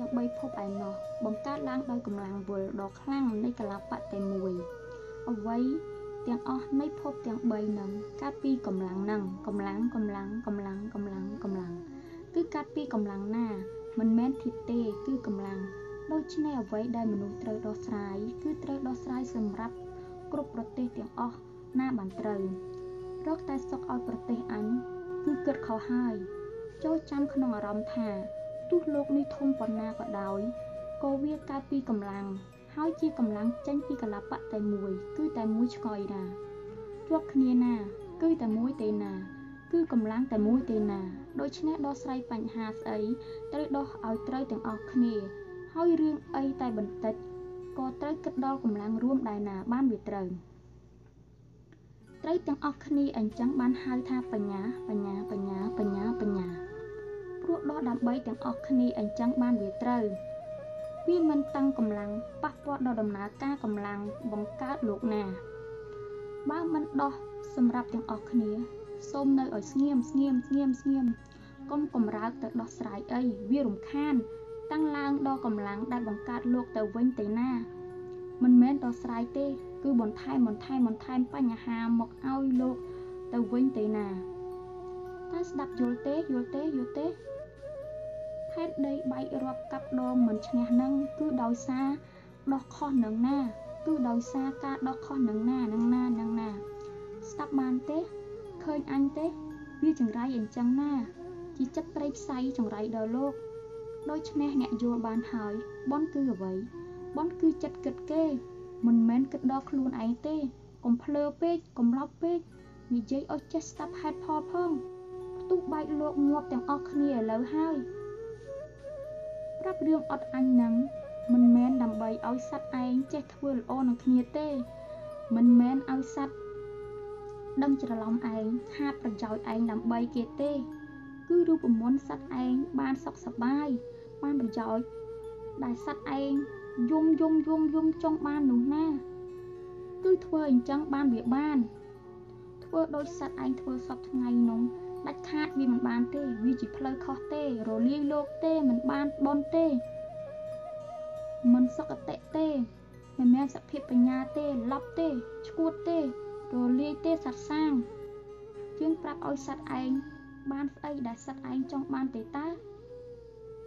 3ភពឯណោះបង្កើតឡើងដោយកម្លាំងវិលដ៏ខ្លាំងនៃកលបៈតែមួយអ្វីទាំងអស់នៃភពទាំង3នឹងកើតពីកម្លាំងនឹងកម្លាំងកម្លាំងកម្លាំងកម្លាំងកម្លាំងគឺកើតពីកម្លាំងណា មិនមែនធាតុទេគឺកម្លាំងដូច្នេះអ្វីដែលមនុស្សត្រូវដោះស្រាយគឺត្រូវដោះស្រាយសម្រាប់គ្រប់ប្រទេសទាំងអស់ណាបានត្រូវរកតែសុខឲ្យប្រទេសអញគឺគិតខុសហើយចូលចាំក្នុងអារម្មណ៍ថា ទោះលោកនេះធំប៉ុណ្ណាក៏ដោយក៏វាកើតពីកម្លាំងហើយជាកម្លាំងចេញពីកលបៈតែមួយ គឺតែមួយឆ្កយណាជាប់គ្នាណា គឺតែមួយទេណា គឺកម្លាំងតែមួយទេណាដូច្នេះដោះស្រាយបញ្ហាស្អីត្រូវដោះឲ្យត្រូវទាំងអស់គ្នា ហើយរឿងអីតែបន្តិចក៏ត្រូវគិតដល់កម្លាំងរួមដែរណាបានវាត្រូវត្រូវទាំងអស់គ្នាអញ្ចឹងបានហៅថាបញ្ញាបញ្ញាបញ្ញាបញ្ញាបញ្ញា ព្រោះដោះដើម្បីទាំងអស់គ្នាអញ្ចឹងបានវាត្រូវវាមិនតាំងកម្លាំងប៉ះពាល់ដល់ដំណើរការកម្លាំងបង្កើតលោកណាបើមិនដោះសម្រាប់ទាំងអស់គ្នាសូមនៅឲ្យស្ងៀមស្ងៀមស្ងៀមស្ងៀមកុំកំរើកទៅដោះស្រាយអីវារំខាន តាំងឡើងដល់កម្លាំងដែលបង្កើតលោកទៅវិញទៅណា មិនមែនដោះស្រាយទេ គឺបន្ថែមបន្ថែមបន្ថែមបញ្ហាមកឲ្យលោកទៅវិញទៅណាតើស្ដាប់យល់ទេយល់ទេយល់ទេ ហេតុដីបែករាប់កាប់ដងមិនឈ្នះនឹងគឺដោយសារដោះខុសនឹងណា គឺដោយសារការដោះខុសនឹងណានឹងណានឹងណា ស្ដាប់បានទេឃើញអញទេ វាចង្រៃអញ្ចឹងណា ជាចិត្តព្រៃផ្សៃចង្រៃដល់លោកដូច្នេះអ្នកយល់បានហើយបនគឺអ្វីបនគឺចិត្តគិតគេ មិនមែនគិតដល់ខ្លួនឯងទេកុំភ្លើពេកកុំឡប់ពេកនិយាយឲ្យចេះស្ដាប់ហេតុផលផងផ្ទុះបែកលោកងាប់ទាំងអស់គ្នាឥឡូវហើយ ប្រាប់រឿងអត់អញនឹងមិនមែនដើម្បីឲ្យសត្វឯងចេះធ្វើល្អនឹងគ្នាទេ មិនមែនឲ្យសត្វដឹងច្រឡំឯងខាតប្រយោជន៍ឯងដើម្បីគេទេ គឺរូបមន្តសត្វឯងបានសុខសប្បាយបានប្រយោជន៍ដែលសត្វឯងយំយំយំយំចង់បាននោះណា គឺធ្វើអញ្ចឹងបានវាបាន ធ្វើដោយសត្វឯងធ្វើសពថ្ងៃនោះ ដាច់ខាតវាមិនបានទេវាជាផ្លូវខុសទេរលាយលោកទេមិនបានបនទេ មិនសុខតិទេមិនមែនសភាពបញ្ញាទេឡប់ទេឈួតទេរលាយទេសត្វសាងយើងប្រាប់ឲ្យសត្វឯងបានស្អីដែលសត្វឯងចង់បានទេតើ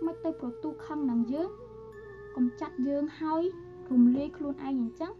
មិនទៅប្រទូខឹងនឹងយើងកុំចាត់យើងហើយរំលាយខ្លួនឯងអញ្ចឹង